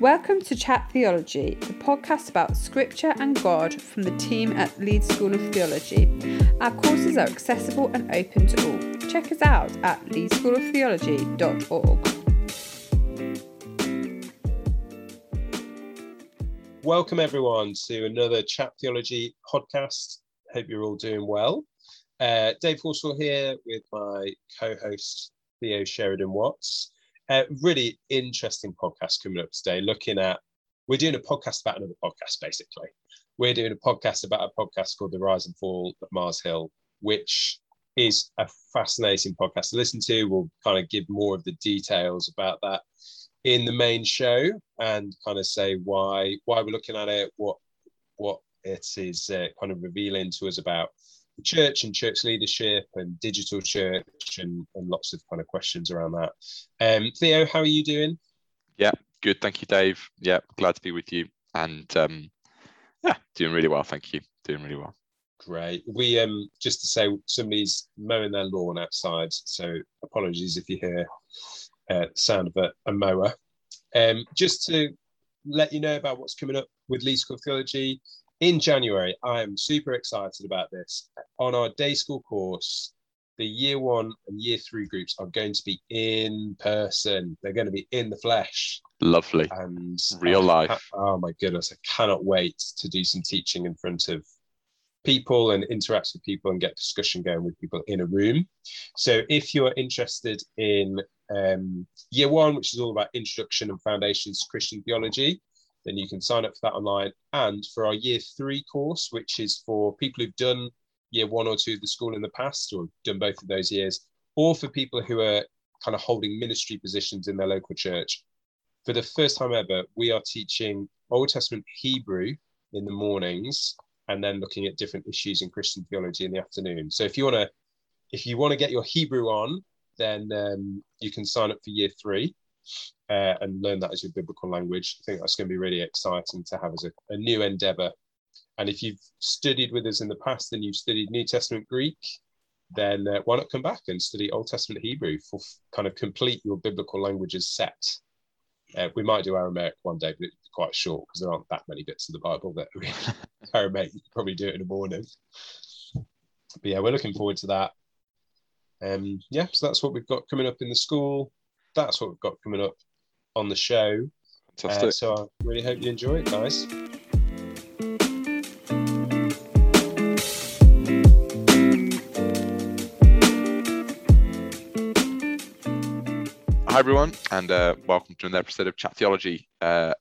Welcome to Chat Theology, the podcast about Scripture and God from the team at Leeds School of Theology. Our courses are accessible and open to all. Check us out at leedschooloftheology.org. Welcome, everyone, to another Chat Theology podcast. Hope you're all doing well. Uh, Dave Horsell here with my co host, Theo Sheridan Watts. Uh, really interesting podcast coming up today, looking at we're doing a podcast about another podcast, basically. We're doing a podcast about a podcast called The Rise and Fall of Mars Hill, which is a fascinating podcast to listen to. We'll kind of give more of the details about that in the main show and kind of say why why we're looking at it, what what it is uh, kind of revealing to us about church and church leadership and digital church and, and lots of kind of questions around that. Um, Theo, how are you doing? Yeah, good. Thank you, Dave. Yeah, glad to be with you. And um, yeah, doing really well. Thank you. Doing really well. Great. We um just to say somebody's mowing their lawn outside, so apologies if you hear uh, sound of a, a mower. Um, just to let you know about what's coming up with Leeds School of Theology in January, I am super excited about this. On our day school course, the year one and year three groups are going to be in person. They're going to be in the flesh. Lovely. And real life. oh my goodness, I cannot wait to do some teaching in front of people and interact with people and get discussion going with people in a room. So if you're interested in um, year one, which is all about introduction and foundations to Christian theology, then you can sign up for that online. And for our year three course, which is for people who've done year one or two of the school in the past or done both of those years, or for people who are kind of holding ministry positions in their local church. For the first time ever, we are teaching Old Testament Hebrew in the mornings and then looking at different issues in Christian theology in the afternoon. So if you want to if you want to get your Hebrew on, then um, you can sign up for year three uh, and learn that as your biblical language. I think that's going to be really exciting to have as a, a new endeavor. And if you've studied with us in the past and you've studied New Testament Greek, then uh, why not come back and study Old Testament Hebrew for kind of complete your biblical languages set? Uh, we might do Aramaic one day, but it's quite short because there aren't that many bits of the Bible that we Aramaic. You could probably do it in the morning. But yeah, we're looking forward to that. Um, yeah, so that's what we've got coming up in the school. That's what we've got coming up on the show. Uh, so I really hope you enjoy it, guys. Hi, everyone, and uh, welcome to another episode of Chat Theology. Uh,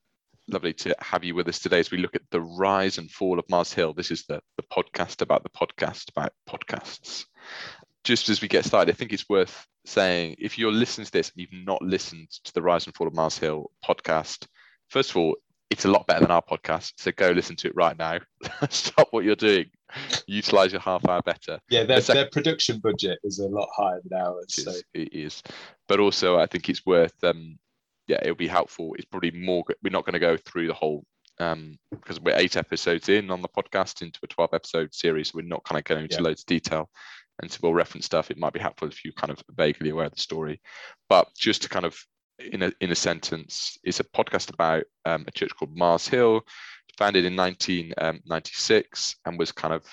lovely to have you with us today as we look at the rise and fall of Mars Hill. This is the, the podcast about the podcast about podcasts. Just as we get started, I think it's worth saying if you're listening to this and you've not listened to the Rise and Fall of Mars Hill podcast, first of all, it's a lot better than our podcast. So go listen to it right now. Stop what you're doing. Utilize your half hour better. Yeah, their, their production budget is a lot higher than ours. It so. is, it is. But also, I think it's worth, um, yeah, it'll be helpful. It's probably more, we're not going to go through the whole, um, because we're eight episodes in on the podcast into a 12 episode series. So we're not kind of going into yeah. loads of detail and so we'll reference stuff. It might be helpful if you kind of vaguely aware of the story. But just to kind of in a in a sentence, it's a podcast about um, a church called Mars Hill, founded in 1996 um, and was kind of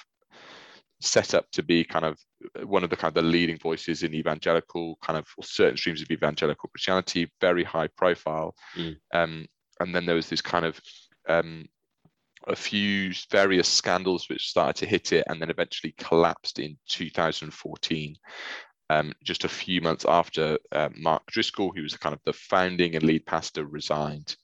set up to be kind of one of the kind of the leading voices in evangelical kind of certain streams of evangelical Christianity, very high profile. Mm. Um, and then there was this kind of um, a few various scandals which started to hit it and then eventually collapsed in 2014. Um, just a few months after uh, Mark Driscoll, who was kind of the founding and lead pastor, resigned.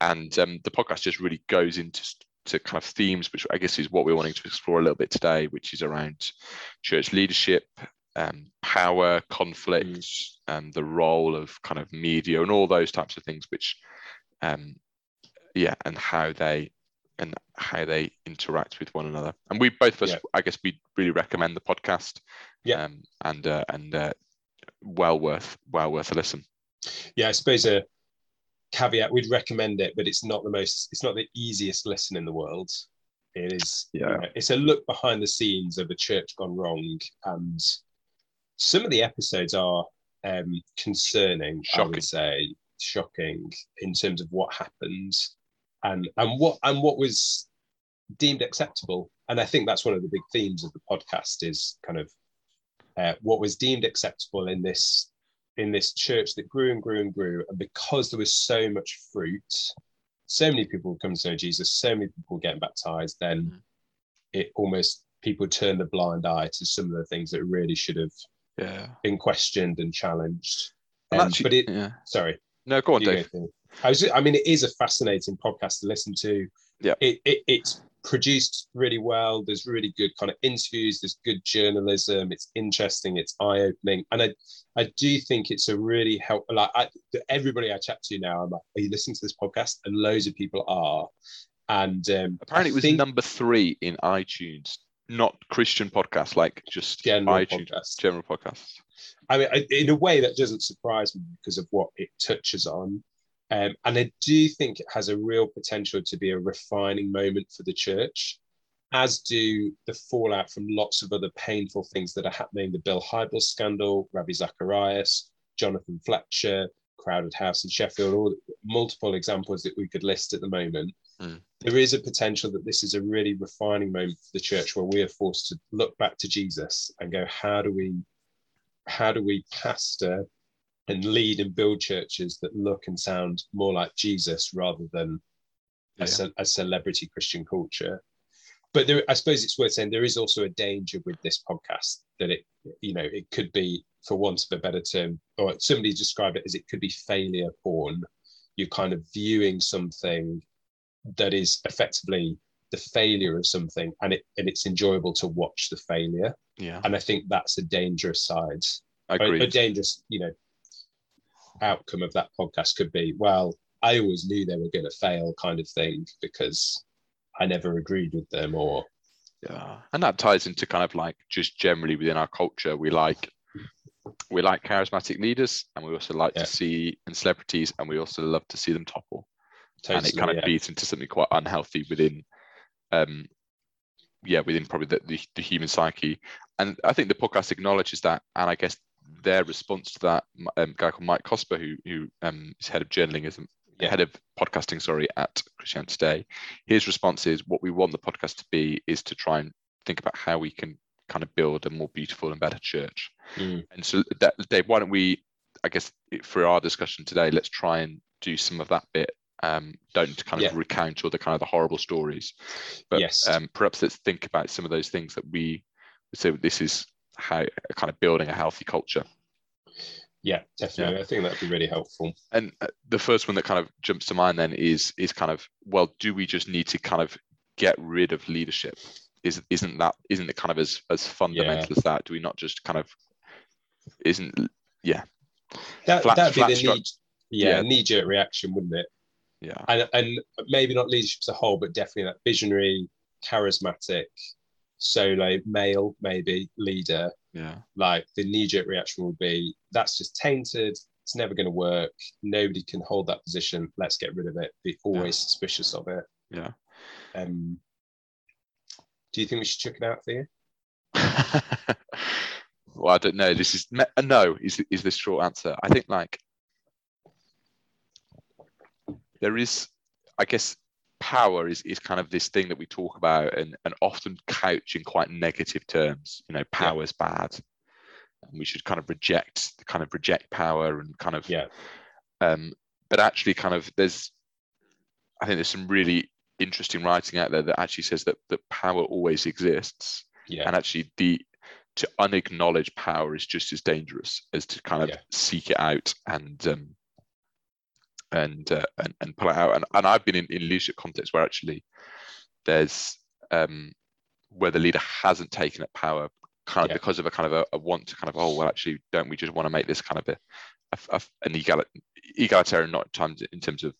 And um, the podcast just really goes into to kind of themes, which I guess is what we're wanting to explore a little bit today, which is around church leadership, um, power, conflict, mm. and the role of kind of media and all those types of things, which, um, yeah, and how they and how they interact with one another. And we both of us, yeah. I guess, we really recommend the podcast. Yeah. Um, and uh, and uh, well worth well worth a listen. Yeah, I suppose a caveat we'd recommend it, but it's not the most it's not the easiest listen in the world. It is yeah, you know, it's a look behind the scenes of a church gone wrong, and some of the episodes are um, concerning. Shocking. I would say shocking in terms of what happened and and what and what was deemed acceptable. And I think that's one of the big themes of the podcast is kind of uh, what was deemed acceptable in this in this church that grew and grew and grew, and because there was so much fruit, so many people come to know Jesus, so many people getting baptized, then mm. it almost people turn the blind eye to some of the things that really should have yeah. been questioned and challenged. Um, actually, but it, yeah. sorry, no, go on, Dave. I was, I mean, it is a fascinating podcast to listen to. Yeah, it, it it's produced really well. There's really good kind of interviews. There's good journalism. It's interesting. It's eye opening, and I, I do think it's a really help. Like I, everybody I chat to now, I'm like, "Are you listening to this podcast?" And loads of people are. And um, apparently, I it was think, number three in iTunes, not Christian podcasts, like just general iTunes, podcasts. general podcasts. I mean, in a way, that doesn't surprise me because of what it touches on. Um, and I do think it has a real potential to be a refining moment for the church, as do the fallout from lots of other painful things that are happening the Bill Hybels scandal, Ravi Zacharias, Jonathan Fletcher, Crowded House in Sheffield, all multiple examples that we could list at the moment. Mm. There is a potential that this is a really refining moment for the church where we are forced to look back to Jesus and go, how do we, how do we pastor and lead and build churches that look and sound more like Jesus rather than yeah. a, a, celebrity Christian culture. But there, I suppose it's worth saying there is also a danger with this podcast that it, you know, it could be, for want of a better term, or somebody described it as it could be failure porn. You're kind of viewing something that is effectively the failure of something, and it and it's enjoyable to watch the failure. Yeah. And I think that's a dangerous side. Agreed. A, a dangerous, you know, outcome of that podcast could be, well, I always knew they were going to fail, kind of thing, because I never agreed with them, or yeah, and that ties into kind of like just generally within our culture, we like we like charismatic leaders, and we also like yeah. to see and celebrities, and we also love to see them topple, totally, and it kind of yeah. feeds into something quite unhealthy within, um, yeah, within probably the, the, the human psyche, and I think the podcast acknowledges that, and I guess their response to that, um, guy called Mike Cosper, who who um, is head of journalism, yeah. head of podcasting, sorry, at Christian Today, his response is what we want the podcast to be is to try and think about how we can kind of build a more beautiful and better church. Mm. And so, that, Dave, why don't we, I guess, for our discussion today, let's try and do some of that bit. Um, don't kind of yeah. recount all the kind of the horrible stories, but yes. um, perhaps let's think about some of those things that we say. This is how kind of building a healthy culture. Yeah, definitely. Yeah. I think that'd be really helpful. And uh, the first one that kind of jumps to mind then is is kind of well, do we just need to kind of get rid of leadership? Is isn't that isn't it kind of as as fundamental yeah. as that? Do we not just kind of isn't yeah? That flat, that'd be the knee, yeah, yeah. knee jerk reaction, wouldn't it? Yeah, and and maybe not leadership as a whole, but definitely that visionary, charismatic, solo male maybe leader. Yeah. Like the knee-jerk reaction would be that's just tainted. It's never going to work. Nobody can hold that position. Let's get rid of it. Be always yeah. suspicious of it. Yeah. Um do you think we should check it out for you well i don't know. This is no is, is the short answer. I think like there is i guess power is, is kind of this thing that we talk about and, and often couch in quite negative terms. You know, power is yeah. bad. And we should kind of reject kind of reject power and kind of yeah. Um, but actually, kind of there's, I think there's some really interesting writing out there that actually says that that power always exists. Yeah. And actually, the to unacknowledge power is just as dangerous as to kind of yeah. seek it out and um, and uh, and, and pull it out. And, and I've been in, in leadership contexts where actually there's um, where the leader hasn't taken up power kind of yeah. because of a kind of a, a, want to kind of oh well actually don't we just want to make this kind of a, a, a an egal, egalitarian not times in terms of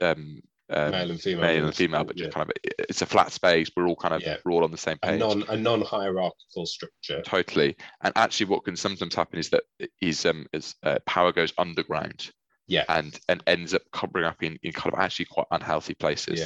um, um, male and female, male and female, but just yeah. kind of it's a flat space. We're all kind of yeah. we're all on the same page. A non a non hierarchical structure. Totally. And actually, what can sometimes happen is that is um is uh, power goes underground yeah and and ends up covering up in, in kind of actually quite unhealthy places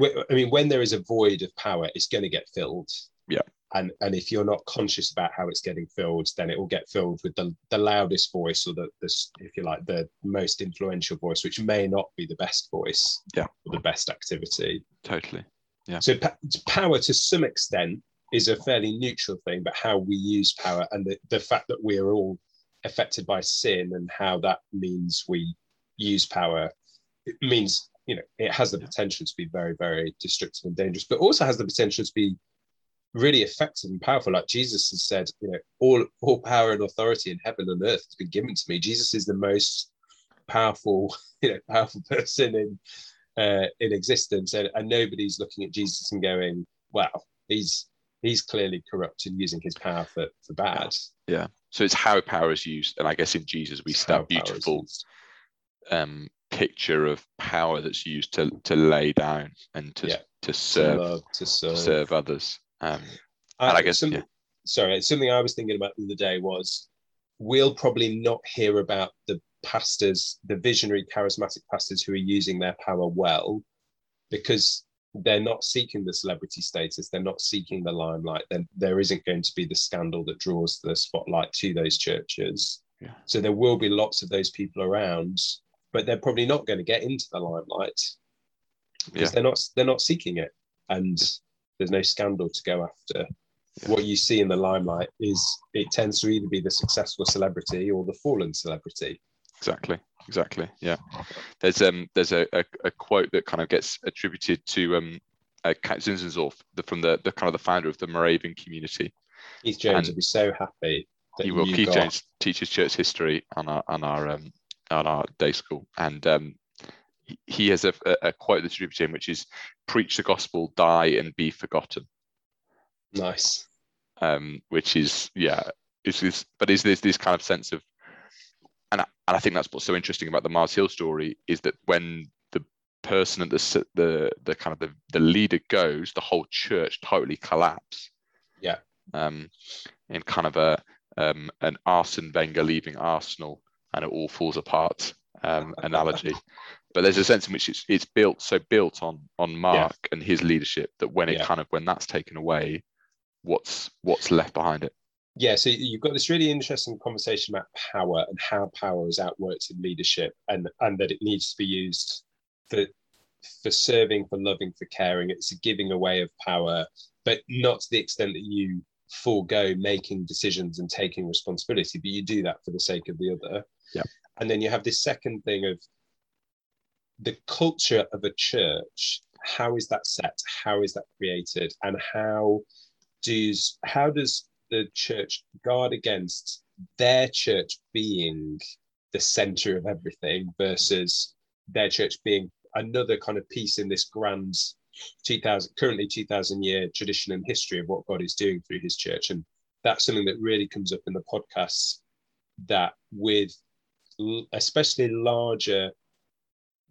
yeah i mean when there is a void of power it's going to get filled Yeah. And and if you're not conscious about how it's getting filled, then it will get filled with the, the loudest voice or the, the if you like the most influential voice, which may not be the best voice Yeah. or the best activity. Totally. Yeah. So pa- power to some extent is a fairly neutral thing, but how we use power and the, the fact that we are all affected by sin and how that means we use power it means you know it has the potential to be very very destructive and dangerous but also has the potential to be really effective and powerful like jesus has said you know all all power and authority in heaven and earth has been given to me jesus is the most powerful you know powerful person in uh in existence and, and nobody's looking at jesus and going wow he's he's clearly corrupt and using his power for for bad Yeah. So it's how power is used, and I guess in Jesus we see that beautiful. Um, picture of power that's used to to lay down and to Yeah. to to serve love to to serve, serve others. Um, I, and I guess, something, yeah. sorry, something I was thinking about the other day was we'll probably not hear about the pastors, the visionary charismatic pastors who are using their power well, because they're not seeking the celebrity status, they're not seeking the limelight, then there isn't going to be the scandal that draws the spotlight to those churches. Yeah. So there will be lots of those people around, but they're probably not going to get into the limelight because Yeah. they're not they're not seeking it. And there's no scandal to go after. Yeah. What you see in the limelight is it tends to either be the successful celebrity or the fallen celebrity. exactly exactly yeah there's um there's a, a, a quote that kind of gets attributed to um uh, Count Zinzendorf, the, from the, the kind of the founder of the Moravian community. Keith Jones And- would be so happy that He will. you Keith got, Jones teaches church history on our on our um, on our day school, and um, he- has a, a a quote that's attributed to him, which is "Preach the gospel, die and be forgotten." nice. um, which is yeah, is this, but is this this kind of sense of, and I, and I think that's what's so interesting about the Mars Hill story is that when the person at the the the kind of the, the leader goes, the whole church totally collapse. Yeah. Um, in kind of a um, an Arsene Wenger leaving Arsenal and it all falls apart um, analogy. But there's a sense in which it's it's built so built on on Mark and his leadership that when it Yeah. kind of when that's taken away, what's what's left behind it. yeah so you've got this really interesting conversation about power and how power is outworked in leadership and and that it needs to be used for for serving for loving for caring it's a giving away of power but not to the extent that you forego making decisions and taking responsibility but you do that for the sake of the other Yeah. and then you have this second thing of the culture of a church. How is that set? How is that created? And how does how does the church guard against their church being the center of everything versus their church being another kind of piece in this grand 2000 currently 2000 year tradition and history of what god is doing through his church? And that's something that really comes up in the podcasts that with especially larger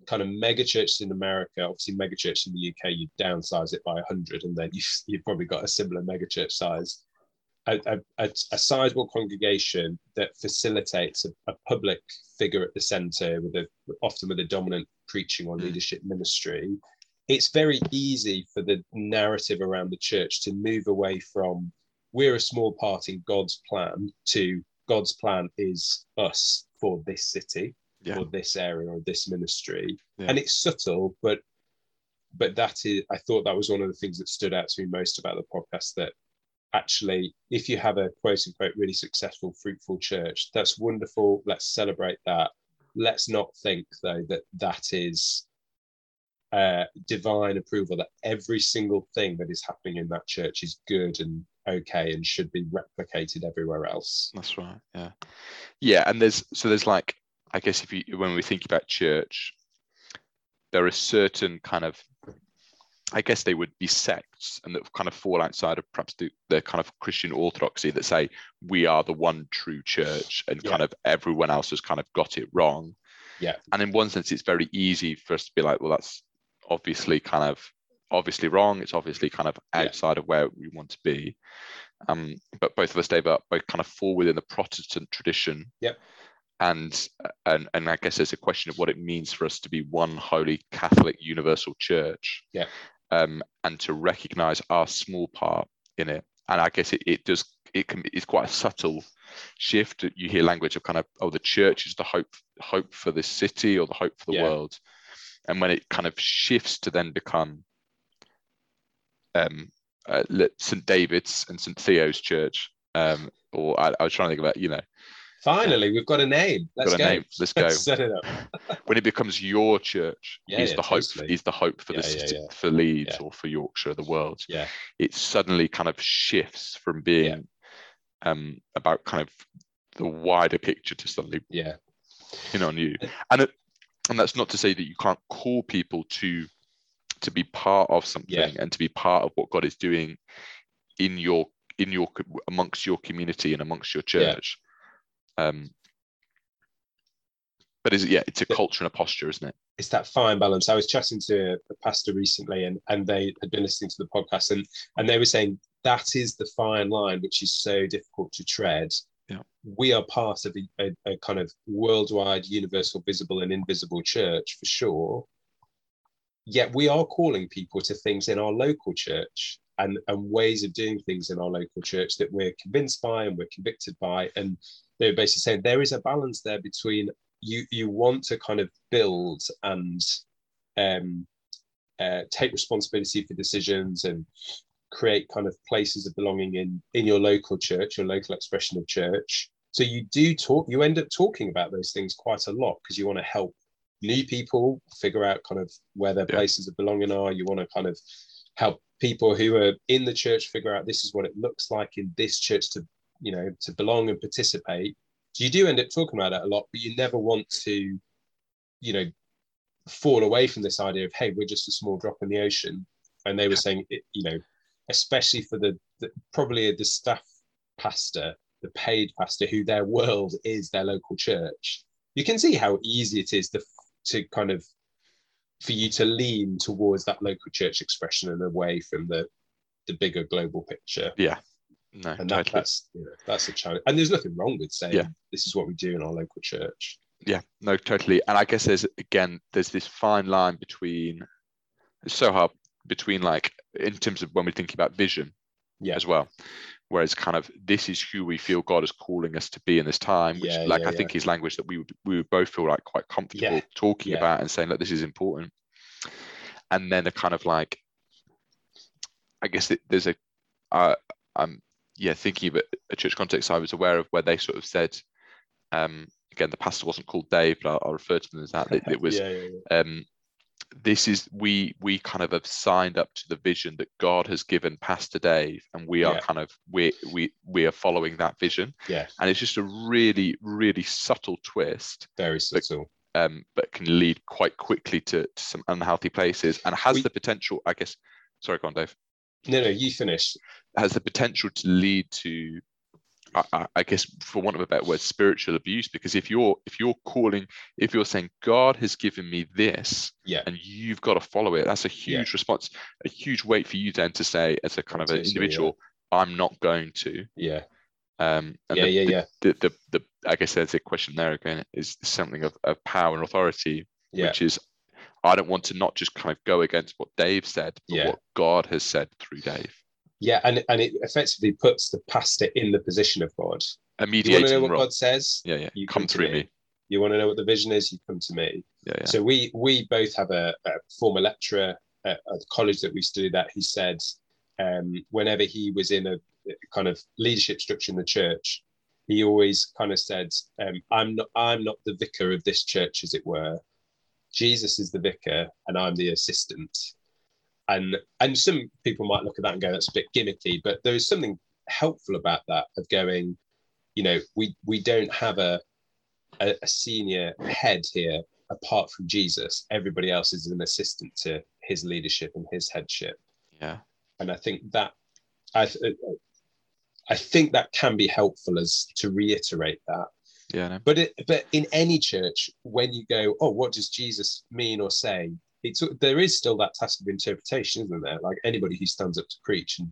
kind of mega churches in America, obviously mega church in the UK, you downsize it by 100 and then you've, you've probably got a similar mega church size. A, a, a, a sizable congregation that facilitates a, a public figure at the center with a often with a dominant preaching or Mm. leadership ministry it's very easy for the narrative around the church to move away from we're a small part in god's plan to god's plan is us for this city Yeah. or this area or this ministry Yeah. and it's subtle but but that is i thought that was one of the things that stood out to me most about the podcast that actually if you have a quote unquote really successful fruitful church that's wonderful let's celebrate that let's not think though that that is uh, divine approval that every single thing that is happening in that church is good and okay and should be replicated everywhere else That's right. Yeah. Yeah. And there's so there's like I guess if you when we think about church, there are certain kind of I guess they would be sects and that kind of fall outside of perhaps the, the kind of Christian orthodoxy that say we are the one true church and Yeah. kind of everyone else has kind of got it wrong. Yeah. And in one sense, it's very easy for us to be like, well, that's obviously kind of obviously wrong. It's obviously kind of Yeah. outside of where we want to be. Um, but both of us, Dave, are both kind of fall within the Protestant tradition. Yep. And and and I guess there's a question of what it means for us to be one holy Catholic universal church. Yeah. Um, and to recognize our small part in it. And I guess it, it does it can it's quite a subtle shift. You hear language of kind of oh the church is the hope hope for this city or the hope for the Yeah. world, and when it kind of shifts to then become um, uh, St David's and St Theo's Church, um, or I, I was trying to think about you know Finally, we've got a name. Let's got a go. name. Let's go. Set it up. when it becomes your church Yeah, is yeah, the hope totally. is the hope for the Yeah, yeah, city, for Leeds or for Yorkshire, the world. Yeah. It suddenly kind of shifts from being um, about kind of the wider picture to suddenly Yeah. in on you. And it, and that's not to say that you can't call people to to be part of something Yeah. and to be part of what God is doing in your in your amongst your community and amongst your Yeah. church. Um, but is it yeah, it's a culture and a posture, isn't it? it's that fine balance. I was chatting to a pastor recently, and and they had been listening to the podcast, and and they were saying that is the fine line, which is so difficult to tread. Yeah. We are part of a, a, a kind of worldwide, universal, visible, and invisible church for sure. Yet we are calling people to things in our local church and, and ways of doing things in our local church that we're convinced by and we're convicted by. And they're basically saying there is a balance there between you you want to kind of build and um, uh, take responsibility for decisions and create kind of places of belonging in in your local church, your local expression of church. So you do talk, you end up talking about those things quite a lot because you want to help new people figure out kind of where their Yeah. places of belonging are. You want to kind of help people who are in the church figure out this is what it looks like in this church to you know to belong and participate so you do end up talking about it a lot but you never want to you know fall away from this idea of hey we're just a small drop in the ocean and they were saying it, you know especially for the, the probably the staff pastor the paid pastor who their world is their local church you can see how easy it is to to kind of for you to lean towards that local church expression and away from the the bigger global picture Yeah. No, and that, totally. that's you know, that's a challenge and there's nothing wrong with saying Yeah. this is what we do in our local church yeah no totally and i guess there's again there's this fine line between it's so hard between like in terms of when we're thinking about vision Yeah. as well whereas kind of this is who we feel god is calling us to be in this time which Yeah, like yeah, i think is language that we would we would both feel like quite comfortable Yeah, talking yeah. about and saying that this is important and then a kind of like i guess that there's a uh, i'm yeah thinking of a, a church context i was aware of where they sort of said um again the pastor wasn't called dave but i'll, I'll refer to them as that it, it was yeah, yeah, yeah. um, this is we we kind of have signed up to the vision that God has given Pastor Dave, and we are Yeah. kind of we we we are following that vision, yeah and it's just a really really subtle twist, very subtle um, but can lead quite quickly to, to some unhealthy places, and has We- the potential, I guess. Sorry, go on, Dave. no no you finish Has the potential to lead to, I, I, I guess, for want of a better word, spiritual abuse. Because if you're if you're calling, if you're saying God has given me this, yeah and you've got to follow it. That's a Yeah. huge response, a huge weight for you then to say, as a kind of an Totally, yeah. individual, I'm not going to. yeah Um, and yeah the, yeah the, yeah The, the, the, I guess there's a question there again is something of, of power and authority, yeah which is I don't want to not just kind of go against what Dave said, but Yeah. what God has said through Dave. Yeah and and it effectively puts the pastor in the position of god A you want to know what role. god says Yeah, yeah. you come come to through me. me. you want to know what the vision is you come to me Yeah, yeah. So we we both have a, a former lecturer at, at the college that we studied at. He said um, whenever he was in a kind of leadership structure in the church, he always kind of said, um, "I'm not I'm not the vicar of this church, as it were. Jesus is the vicar, and I'm the assistant." And and some people might look at that and go, "That's a bit gimmicky," but there is something helpful about that of going, you know, we we don't have a a, a senior head here apart from Jesus, everybody else is an assistant to his leadership and his headship. Yeah. And I think that I, th- I think that can be helpful as to reiterate that. Yeah. No. But it, but in any church, when you go, oh, what does Jesus mean or say? It's there is still that task of interpretation, isn't there? Like anybody who stands up to preach and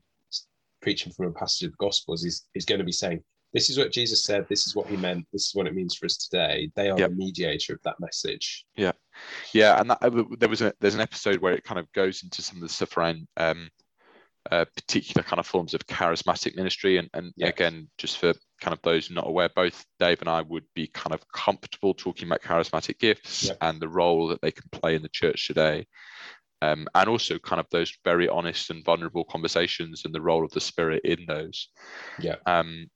preaching from a passage of the Gospels is is going to be saying, this is what Jesus said, this is what he meant, this is what it means for us today. They are Yep. the mediator of that message. Yeah, yeah, and that, uh, there was a there's an episode where it kind of goes into some of the stuff around um, uh, particular kind of forms of charismatic ministry. And, and Yeah. again, just for kind of those not aware, both Dave and I would be kind of comfortable talking about charismatic gifts and the role that they can play in the church today. Um, and also kind of those very honest and vulnerable conversations and the role of the spirit in those. Yeah. Um,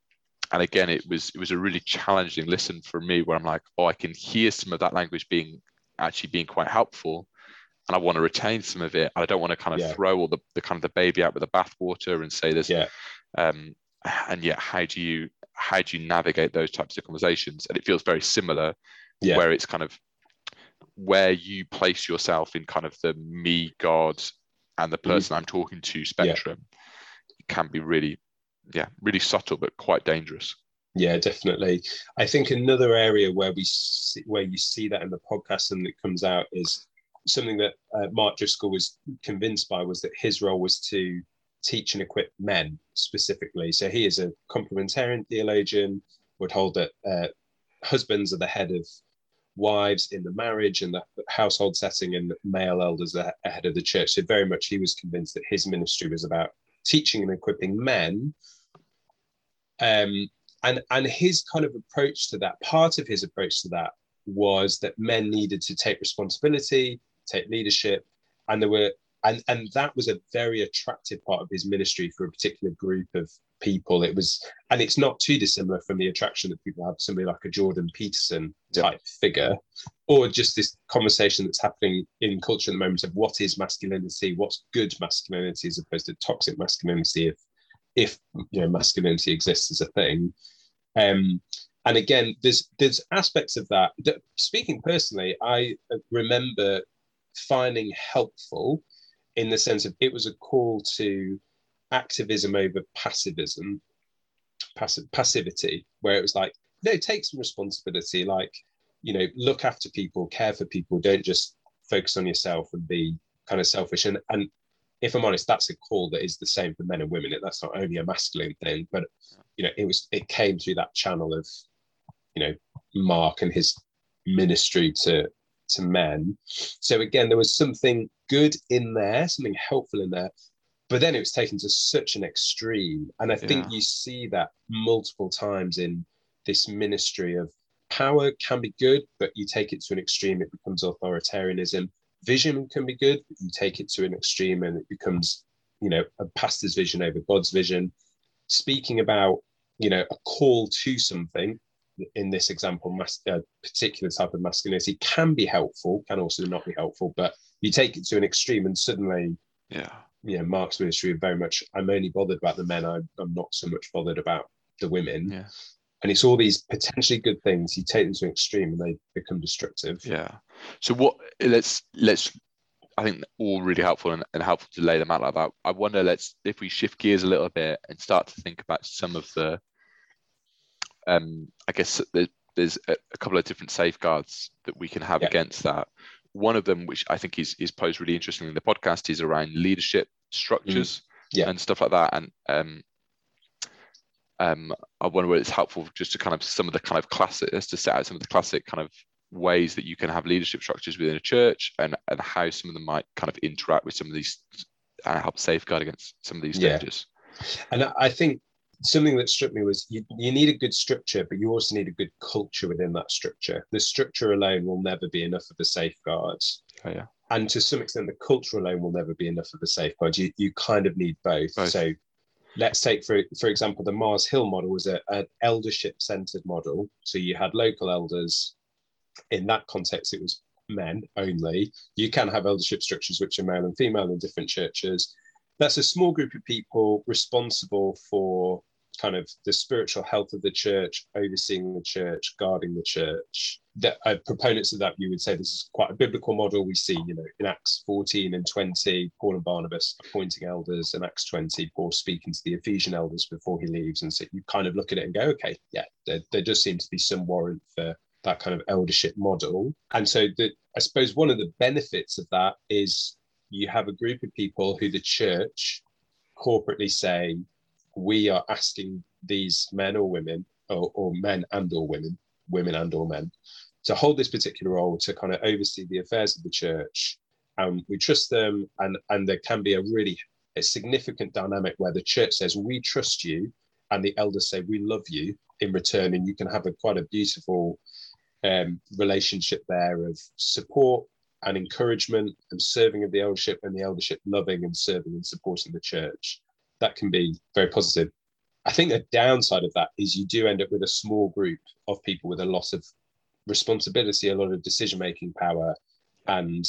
and again, it was it was a really challenging listen for me where I'm like, oh, I can hear some of that language being actually being quite helpful, and I want to retain some of it. I don't want to kind of Yeah. throw all the, the kind of the baby out with the bathwater and say this. Yeah. um, and yet how do you how do you navigate those types of conversations? And it feels very similar Yeah. where it's kind of where you place yourself in kind of the me, God, and the Mhm. person I'm talking to spectrum it can be really, yeah, really subtle but quite dangerous. Yeah, definitely. I think another area where we see, where you see that in the podcast and it comes out is something that uh, Mark Driscoll was convinced by was that his role was to teach and equip men specifically. So he is a complementarian theologian, would hold that uh, husbands are the head of wives in the marriage and the household setting, and male elders are ahead of the church. So very much he was convinced that his ministry was about teaching and equipping men. Um, and and his kind of approach to that, part of his approach to that was that men needed to take responsibility, take leadership, and there were and and that was a very attractive part of his ministry for a particular group of people. It was, and it's not too dissimilar from the attraction that people have somebody like a Jordan Peterson type figure, or just this conversation that's happening in culture at the moment of what is masculinity, what's good masculinity as opposed to toxic masculinity, if if you know masculinity exists as a thing. Um, and again, there's there's aspects of that. that speaking personally, I remember finding helpful in the sense of it was a call to activism over passivism, passivity, where it was like, no, take some responsibility, like, you know, look after people, care for people, don't just focus on yourself and be kind of selfish. And and if I'm honest, that's a call that is the same for men and women. That's not only a masculine thing, but you know, it was it came through that channel of, you know, Mark and his ministry to to men. So again, there was something good in there, something helpful in there, but then it was taken to such an extreme. And I think you see that multiple times in this ministry of power can be good, but you take it to an extreme, it becomes authoritarianism. Vision can be good, but you take it to an extreme and it becomes, you know, a pastor's vision over God's vision. Speaking about, you know, a call to something, in this example, mas- a particular type of masculinity can be helpful, can also not be helpful, but you take it to an extreme and suddenly Yeah. you know, Mark's ministry very much, I'm only bothered about the men, I'm, I'm not so much bothered about the women. Yeah. And it's all these potentially good things, you take them to an extreme and they become destructive. Yeah. So what let's let's I think all really helpful and, and helpful to lay them out like that. I wonder let's if we shift gears a little bit and start to think about some of the um I guess there's a, couple of different safeguards that we can have Yeah. against that. One of them, which I think is is posed really interestingly in the podcast, is around leadership structures Yeah. and stuff like that. And um um, I wonder whether it's helpful just to kind of some of the kind of classic, just to set out some of the classic kind of ways that you can have leadership structures within a church and, and how some of them might kind of interact with some of these and help safeguard against some of these Yeah. dangers. And I think something that struck me was you, you need a good structure, but you also need a good culture within that structure. The structure alone will never be enough of a safeguard. Oh, yeah. And to some extent, the culture alone will never be enough of a safeguard. You, you kind of need both. Both. So let's take, for, for example, the Mars Hill model was a, an eldership centered model. So you had local elders. In that context, it was men only. You can have eldership structures which are male and female in different churches. That's a small group of people responsible for kind of the spiritual health of the church, overseeing the church, guarding the church. That uh, proponents of that, you would say this is quite a biblical model. We see, you know, in Acts 14 and 20, Paul and Barnabas appointing elders, and Acts 20, Paul speaking to the Ephesian elders before he leaves. And so you kind of look at it and go, okay, yeah, there, there does seem to be some warrant for that kind of eldership model. And so the, I suppose one of the benefits of that is you have a group of people who the church corporately say, we are asking these men or women, or, or men and or women, women and or men, to hold this particular role to kind of oversee the affairs of the church. And we trust them, and and there can be a really a significant dynamic where the church says, We trust you, and the elders say, We love you in return. And you can have a quite a beautiful um, relationship there of support and encouragement and serving of the eldership and the eldership loving and serving and supporting the church. That can be very positive. I think the downside of that is you do end up with a small group of people with a lot of responsibility, a lot of decision making power, and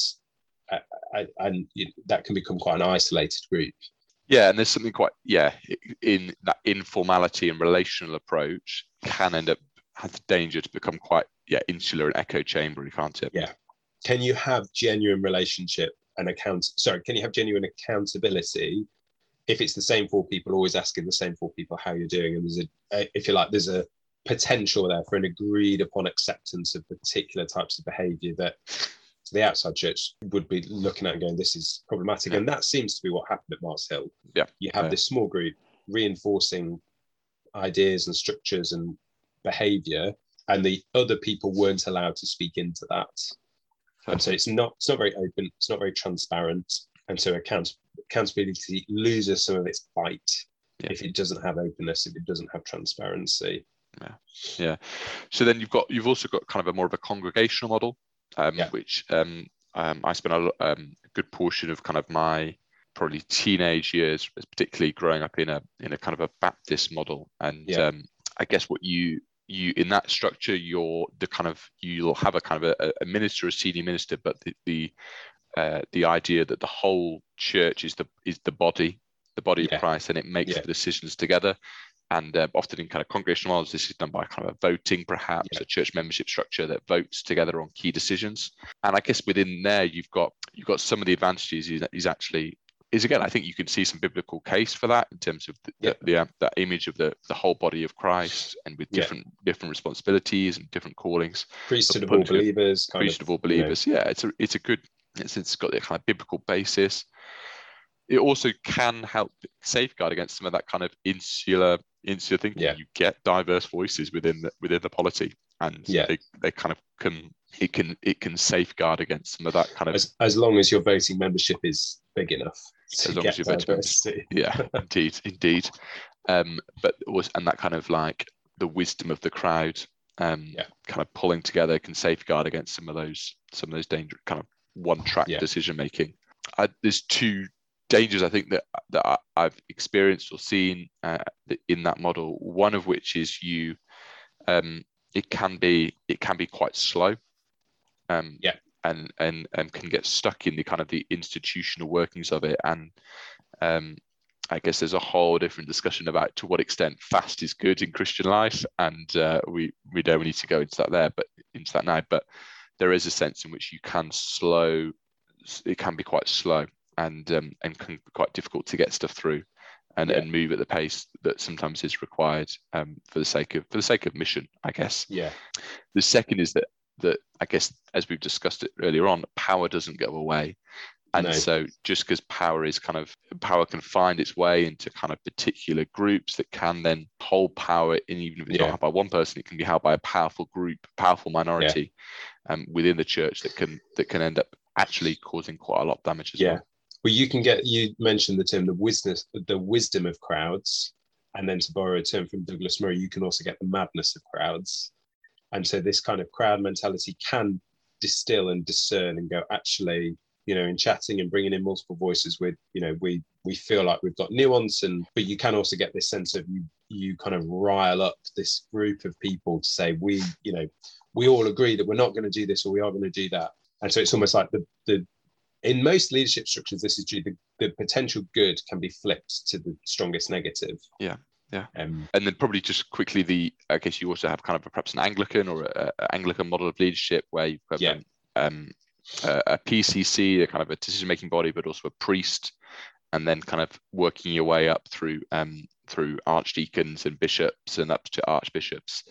uh, and you, that can become quite an isolated group. Yeah, and there's something quite yeah in that informality and relational approach can end up has the danger to become quite yeah insular and echo chamber, can't it? Yeah. Can you have genuine relationship and account? Sorry, can you have genuine accountability if it's the same four people always asking the same four people how you're doing? And there's a, if you like, there's a potential there for an agreed upon acceptance of particular types of behaviour that the outside church would be looking at and going, this is problematic. Yeah. And that seems to be what happened at Mars Hill. Yeah. You have yeah. this small group reinforcing ideas and structures and behavior, and the other people weren't allowed to speak into that. And so it's not it's not very open, it's not very transparent. And so account, accountability loses some of its bite yeah. if it doesn't have openness, if it doesn't have transparency. Yeah. Yeah. So then you've got you've also got kind of a more of a congregational model um, yeah. which um, um, I spent a, um, a, good portion of kind of my probably teenage years, particularly growing up in a in a kind of a Baptist model. And yeah. Um, I guess what you you in that structure, you're the kind of you'll have a kind of a, a minister, a senior minister, but the the, uh, the idea that the whole church is the is the body, the body yeah. of Christ, and it makes the decisions together and uh, often in kind of congregational models, this is done by kind of a voting, perhaps yeah. a church membership structure that votes together on key decisions. And I guess within there, you've got you've got some of the advantages is, is actually is again, I think you can see some biblical case for that in terms of the, yeah. the, the, uh, that image of the, the whole body of Christ and with different yeah. different responsibilities and different callings. Priesthood of all believers. Priesthood of all believers. You know. Yeah, it's a it's a good it's, it's got the kind of biblical basis. It also can help safeguard against some of that kind of insular insular thinking. Yeah. You get diverse voices within the within the polity, and yeah. they, they kind of can it can it can safeguard against some of that kind of as, as long as your voting membership is big enough. As long as your voting membership, yeah, indeed, indeed. Um, but was and that kind of like the wisdom of the crowd, um, yeah. kind of pulling together can safeguard against some of those some of those dangerous kind of one track yeah. decision making. there's two dangers I think that that I've experienced or seen uh, in that model. One of which is you, um, it can be it can be quite slow. Um, yeah. And, and and can get stuck in the kind of the institutional workings of it and um, I guess there's a whole different discussion about to what extent fast is good in Christian life, and uh, we we don't need to go into that there, but into that now. But there is a sense in which you can slow, it can be quite slow, and um, and can be quite difficult to get stuff through and, yeah. and move at the pace that sometimes is required um, for the sake of for the sake of mission, I guess. Yeah. The second is that that I guess as we've discussed it earlier on, power doesn't go away. And no. so just because power is kind of power can find its way into kind of particular groups that can then hold power in even if it's yeah. not held by one person, it can be held by a powerful group, powerful minority yeah. um, within the church that can that can end up actually causing quite a lot of damage as yeah. well. Well, you can get you mentioned the term the wisdom the wisdom of crowds, and then to borrow a term from Douglas Murray, you can also get the madness of crowds. And so this kind of crowd mentality can distill and discern and go actually you know in chatting and bringing in multiple voices with you know we we feel like we've got nuance and but you can also get this sense of you you kind of rile up this group of people to say we you know we all agree that we're not going to do this or we are going to do that and so it's almost like the the in most leadership structures, this is due the, the potential good can be flipped to the strongest negative. Yeah. Yeah. Um, and then probably just quickly, the I guess you also have kind of a, perhaps an Anglican or a, a, Anglican model of leadership where you've got yeah. um, a, a PCC, a kind of a decision-making body, but also a priest, and then kind of working your way up through um, through archdeacons and bishops and up to archbishops.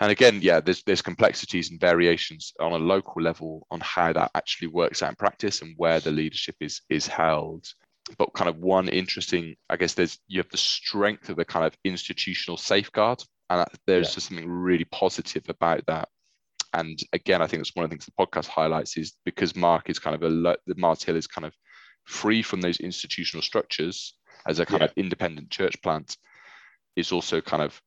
And again yeah there's there's complexities and variations on a local level on how that actually works out in practice and where the leadership is is held. But kind of one interesting i guess there's you have the strength of the kind of institutional safeguard and there's yeah. just something really positive about that and again i think that's one of the things the podcast highlights is because mark is kind of a the mars hill is kind of free from those institutional structures as a kind Yeah. of independent church plant is also kind of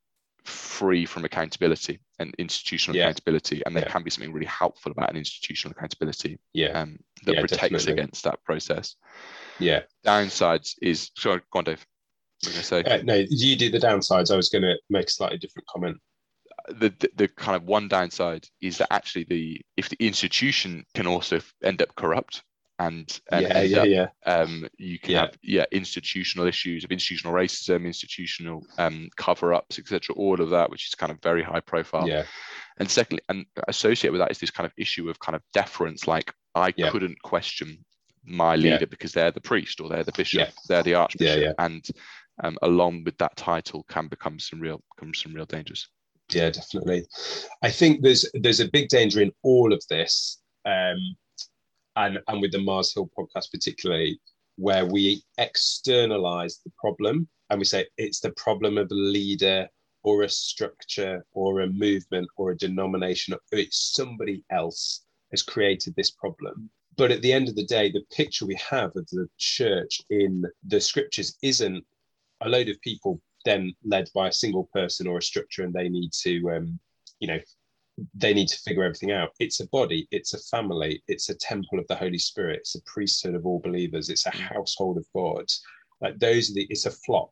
free from accountability and institutional Yeah. accountability and there Yeah. can be something really helpful about an institutional accountability Yeah, um, that Yeah, protects definitely. against that process yeah. downsides is sorry go on dave what were you gonna say Uh, no, you do the downsides. I was going to make a slightly different comment. The, the the kind of one downside is that actually the if the institution can also end up corrupt and, and yeah, yeah, up, yeah, um you can Yeah. have yeah institutional issues of institutional racism institutional um cover-ups etc all of that which is kind of very high profile. Yeah, and secondly and associated with that is this kind of issue of kind of deference like i Yeah. couldn't question my leader because they're the priest or they're the bishop they're the archbishop. And um, along with that title can become some real come some real dangers yeah, definitely. I think there's there's a big danger in all of this, um, and and with the Mars Hill podcast particularly, where we externalize the problem and we say it's the problem of a leader or a structure or a movement or a denomination or it's somebody else has created this problem but at the end of the day the picture we have of the church in the scriptures isn't a load of people then led by a single person or a structure and they need to um, you know they need to figure everything out. It's a body it's a family it's a temple of the holy spirit it's a priesthood of all believers it's a household of god. Like those are the it's a flock.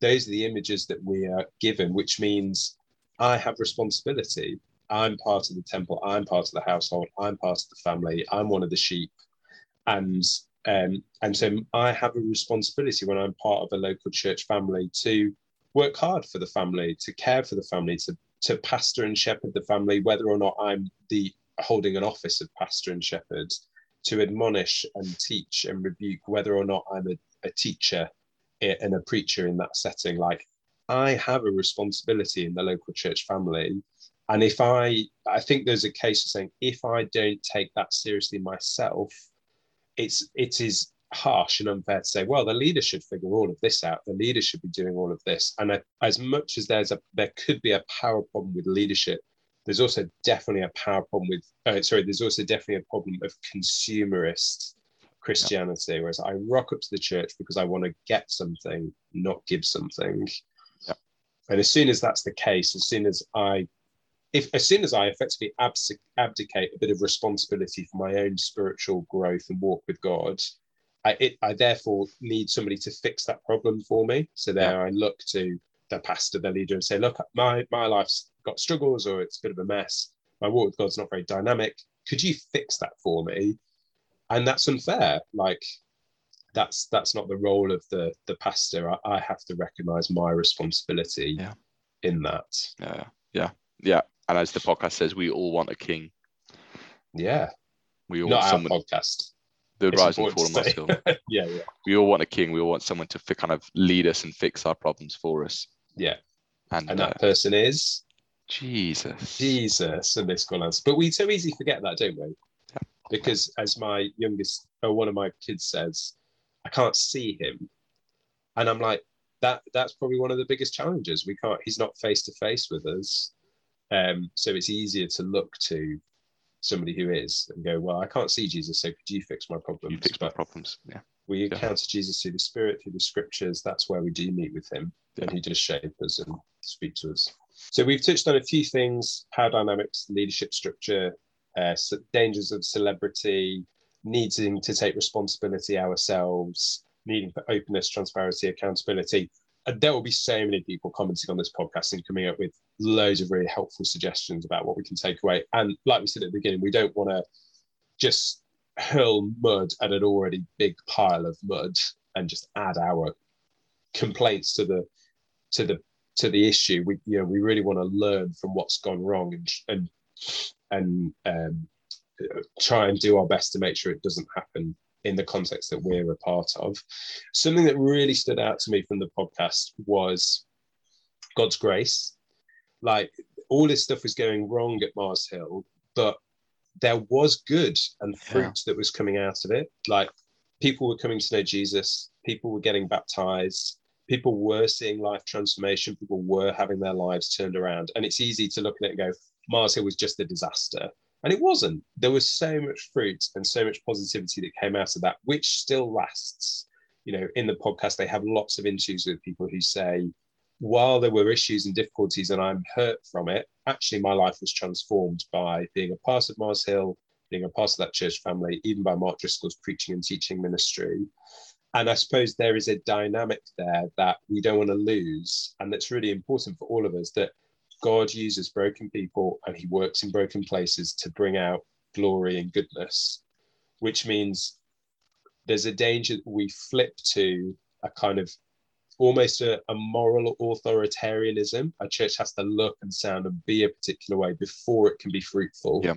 Those are the images that we are given which means i have responsibility. I'm part of the temple i'm part of the household i'm part of the family i'm one of the sheep. And um, and so I have a responsibility when I'm part of a local church family to work hard for the family, to care for the family, to to pastor and shepherd the family, whether or not I'm the holding an office of pastor and shepherd, to admonish and teach and rebuke, whether or not I'm a, a teacher eh, and a preacher in that setting. Like I have a responsibility in the local church family. And if I, I think there's a case of saying, if I don't take that seriously myself, it's it is harsh and unfair to say, well, the leader should figure all of this out. The leader should be doing all of this. And I, as much as there's a there could be a power problem with leadership, there's also definitely a power problem with uh, sorry, there's also definitely a problem of consumerist Christianity. Whereas I rock up to the church because I want to get something, not give something. Yeah. And as soon as that's the case, as soon as I if as soon as I effectively abdicate a bit of responsibility for my own spiritual growth and walk with God, I, it, I therefore need somebody to fix that problem for me. So there I look to the pastor, the leader, and say, look, my my life's got struggles or it's a bit of a mess. My walk with God's not very dynamic. Could you fix that for me? And that's unfair. Like that's that's not the role of the the pastor. I, I have to recognize my responsibility Yeah. in that. yeah yeah yeah and as the podcast says we all want a king Yeah. we all Not someone podcast. The It's rise and fall of. Mars yeah, yeah. we all want a king we all want someone to fi- kind of lead us and fix our problems for us Yeah. and, And uh, that person is jesus Jesus and this else. But we so easily forget that, don't we? Because as my youngest or one of my kids says, I can't see him. And I'm like, that that's probably one of the biggest challenges. We can't, he's not face to face with us. Um, so it's easier to look to somebody who is and go, Well, I can't see Jesus, so could you fix my problems? you fix my problems yeah we Yeah. encounter Jesus through the Spirit, through the scriptures. That's where we do meet with him and he does shape us and speak to us. So we've touched on a few things power dynamics, leadership structure, uh, dangers of celebrity, needing to take responsibility ourselves, needing for openness, transparency, accountability. There will be so many people commenting on this podcast and coming up with loads of really helpful suggestions about what we can take away. And like we said at the beginning, we don't want to just hurl mud at an already big pile of mud and just add our complaints to the to the to the issue. We you know we really want to learn from what's gone wrong and and and um, try and do our best to make sure it doesn't happen in the context that we're a part of. Something that really stood out to me from the podcast was God's grace. Like all this stuff was going wrong at Mars Hill, but there was good and fruit that was coming out of it. Like people were coming to know Jesus, people were getting baptized, people were seeing life transformation, people were having their lives turned around. And it's easy to look at it and go, Mars Hill was just a disaster. And it wasn't. There was so much fruit and so much positivity that came out of that, which still lasts. You know, in the podcast, they have lots of interviews with people who say, while there were issues and difficulties and I'm hurt from it, actually my life was transformed by being a part of Mars Hill, being a part of that church family, even by Mark Driscoll's preaching and teaching ministry. And I suppose there is a dynamic there that we don't want to lose. And that's really important for all of us that God uses broken people and he works in broken places to bring out glory and goodness, which means there's a danger that we flip to a kind of almost a, a, moral authoritarianism. A church has to look and sound and be a particular way before it can be fruitful. Yeah.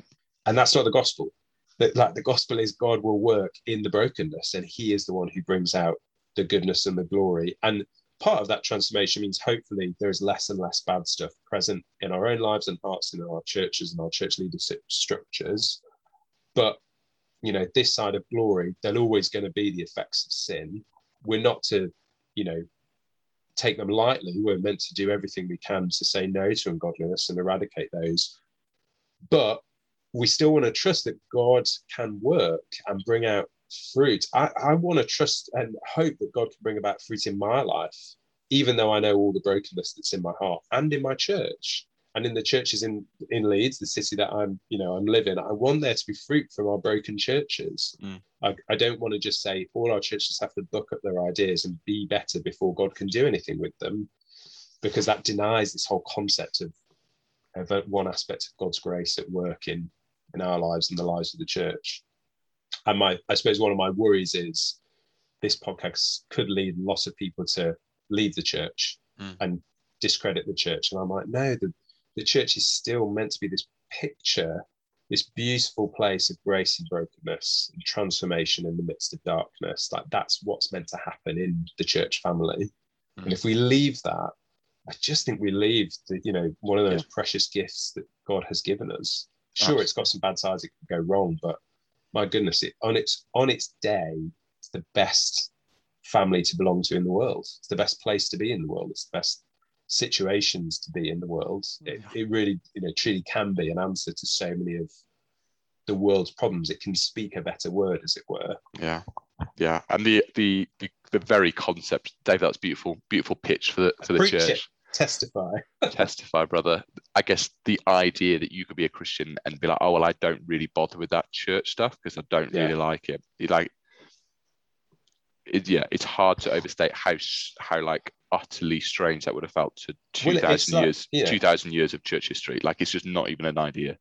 And that's not the gospel. But like the gospel is God will work in the brokenness and he is the one who brings out the goodness and the glory. And part of that transformation means hopefully there is less and less bad stuff present in our own lives and hearts in our churches and our church leadership structures. But you know, this side of glory, there'll always going to be the effects of sin. We're not to, you know, take them lightly. We're meant to do everything we can to say no to ungodliness and eradicate those. But we still want to trust that God can work and bring out fruit. I, I want to trust and hope that God can bring about fruit in my life, even though I know all the brokenness that's in my heart and in my church and in the churches in in Leeds, the city that I'm, you know, I'm living. I want there to be fruit from our broken churches. Mm. I, I don't want to just say all our churches have to book up their ideas and be better before God can do anything with them, because that denies this whole concept of of one aspect of God's grace at work in in our lives and the lives of the church. And my, I suppose one of my worries is this podcast could lead lots of people to leave the church mm. and discredit the church. And I'm like, no, the, the church is still meant to be this picture, this beautiful place of grace and brokenness and transformation in the midst of darkness. Like that's what's meant to happen in the church family. Mm. And if we leave that, I just think we leave the, you know, one of those yeah. precious gifts that God has given us. Sure, it's got some bad sides, it can go wrong, but my goodness, it, on its on its day, it's the best family to belong to in the world. It's the best place to be in the world. It's the best situations to be in the world. Hmm. It, it really, you know, truly can be an answer to so many of the world's problems. It can speak a better word, as it were. Yeah, yeah, and the the the, the very concept, Dave. That's beautiful, beautiful pitch for the for the Preach church. It testify. Testify brother. I guess the idea that you could be a christian and be like oh well i don't really bother with that church stuff because i don't yeah. really like it. Like it, yeah it's hard to overstate how how like utterly strange that would have felt to 2000 well, years like, 2000 years of church history. Like it's just not even an idea.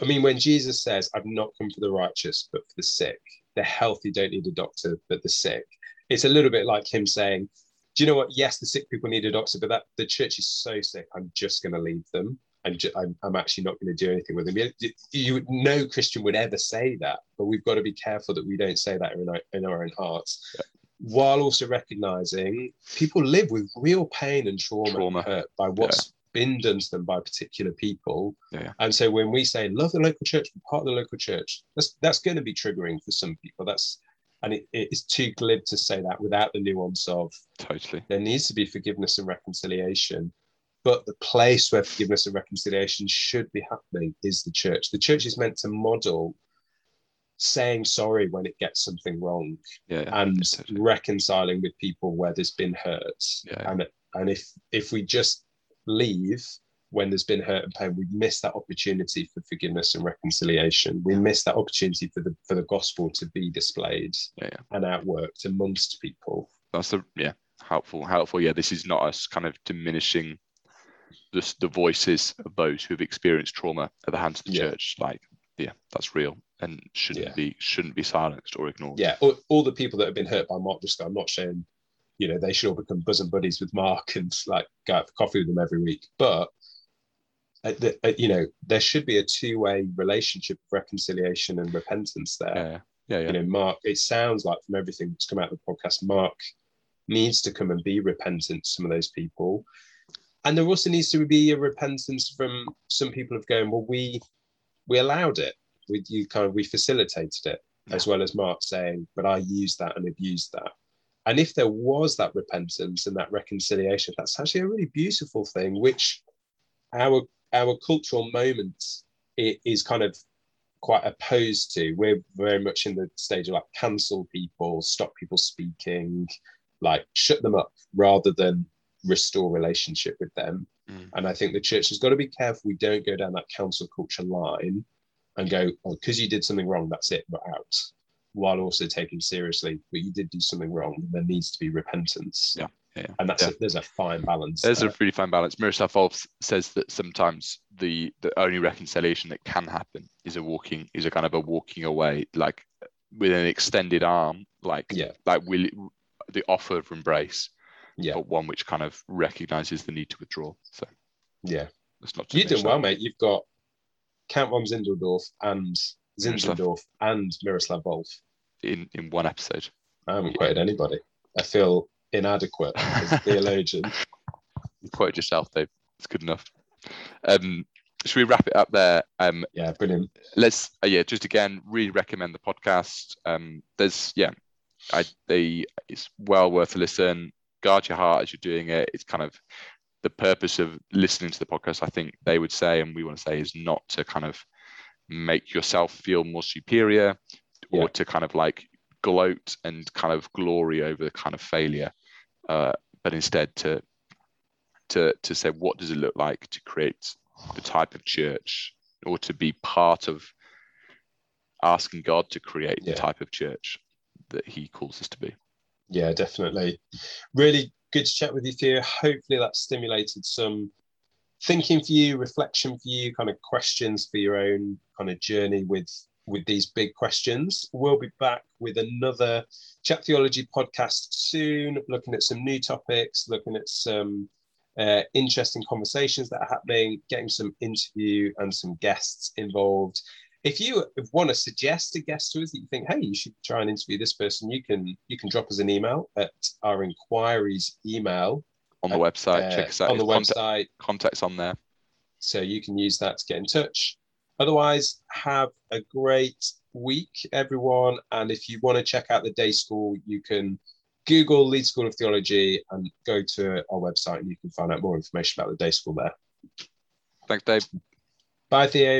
I mean when jesus says i've not come for the righteous but for the sick the healthy don't need a doctor but the sick it's a little bit like him saying do you know what? Yes, the sick people need a doctor, but that the church is so sick. I'm just going to leave them. and I'm, I'm actually not going to do anything with them. You, you, no Christian would ever say that, but we've got to be careful that we don't say that in our, in our own hearts, yeah. while also recognizing people live with real pain and trauma, trauma. And hurt by what's yeah. been done to them by particular people. Yeah. And so when we say love the local church, be part of the local church, that's that's going to be triggering for some people. That's and it, it is too glib to say that without the nuance of totally. there needs to be forgiveness and reconciliation but the place where forgiveness and reconciliation should be happening is the church. The church is meant to model saying sorry when it gets something wrong yeah, yeah, and totally. reconciling with people where there's been hurt. Yeah, and and if if we just leave when there's been hurt and pain, we miss that opportunity for forgiveness and reconciliation. We miss that opportunity for the for the gospel to be displayed yeah, yeah. and outworked amongst people. That's the yeah helpful helpful. Yeah, this is not us kind of diminishing the the voices of those who've experienced trauma at the hands of the yeah. church. Like yeah, that's real and shouldn't be shouldn't be silenced or ignored. Yeah, all, all the people that have been hurt by Mark Driscoll, I'm not saying you know they should all become bosom buddies with Mark and like go out for coffee with them every week, but you know, there should be a two-way relationship of reconciliation and repentance there. Yeah, yeah, yeah. You know, Mark. It sounds like from everything that's come out of the podcast, Mark needs to come and be repentant to some of those people, and there also needs to be a repentance from some people of going, well, we we allowed it. We you kind of we facilitated it, yeah. as well as Mark saying, but I used that and abused that. And if there was that repentance and that reconciliation, that's actually a really beautiful thing, which our our cultural moment is kind of quite opposed to. We're very much in the stage of like cancel people, stop people speaking, like shut them up rather than restore relationship with them. Mm. And I think the church has got to be careful we don't go down that cancel culture line and go, oh, because you did something wrong, that's it, we're out. While also taking seriously, but you did do something wrong. There needs to be repentance. Yeah, yeah, And that's yeah. a, there's a fine balance. There's there. a really fine balance. Miroslav Volf says that sometimes the the only reconciliation that can happen is a walking is a kind of a walking away, like with an extended arm, like Yeah. like will the offer of embrace, Yeah. but one which kind of recognizes the need to withdraw. So yeah. that's not. You've done well, mate. You've got Count von Zindeldorf and. Zinzendorf and Miroslav Volf. in in one episode. I haven't quoted anybody. I feel inadequate as a theologian. You quoted yourself, Dave. It's good enough. Um, should we wrap it up there? Um, Yeah, brilliant. let's uh, yeah just again really recommend the podcast um there's yeah i they it's well worth a listen guard your heart as you're doing it it's kind of the purpose of listening to the podcast i think they would say and we want to say is not to kind of make yourself feel more superior or Yeah. to kind of like gloat and kind of glory over the kind of failure uh, but instead to to to say what does it look like to create the type of church or to be part of asking God to create Yeah. the type of church that He calls us to be. Yeah, definitely. Really good to chat with you, Theo. Hopefully that stimulated some thinking for you, reflection for you, kind of questions for your own kind of journey with with these big questions. We'll be back with another chat theology podcast soon, looking at some new topics, looking at some uh, interesting conversations that are happening, getting some interview and some guests involved. If you want to suggest a guest to us that you think, hey, you should try and interview this person, you can you can drop us an email at our inquiries email On the Uh, website, uh, check us out. on the Contact- website. contacts on there. So you can use that to get in touch. Otherwise, have a great week, everyone. And if you want to check out the day school, you can Google Leeds School of Theology and go to our website and you can find out more information about the day school there. Thanks, Dave. Bye, Theo.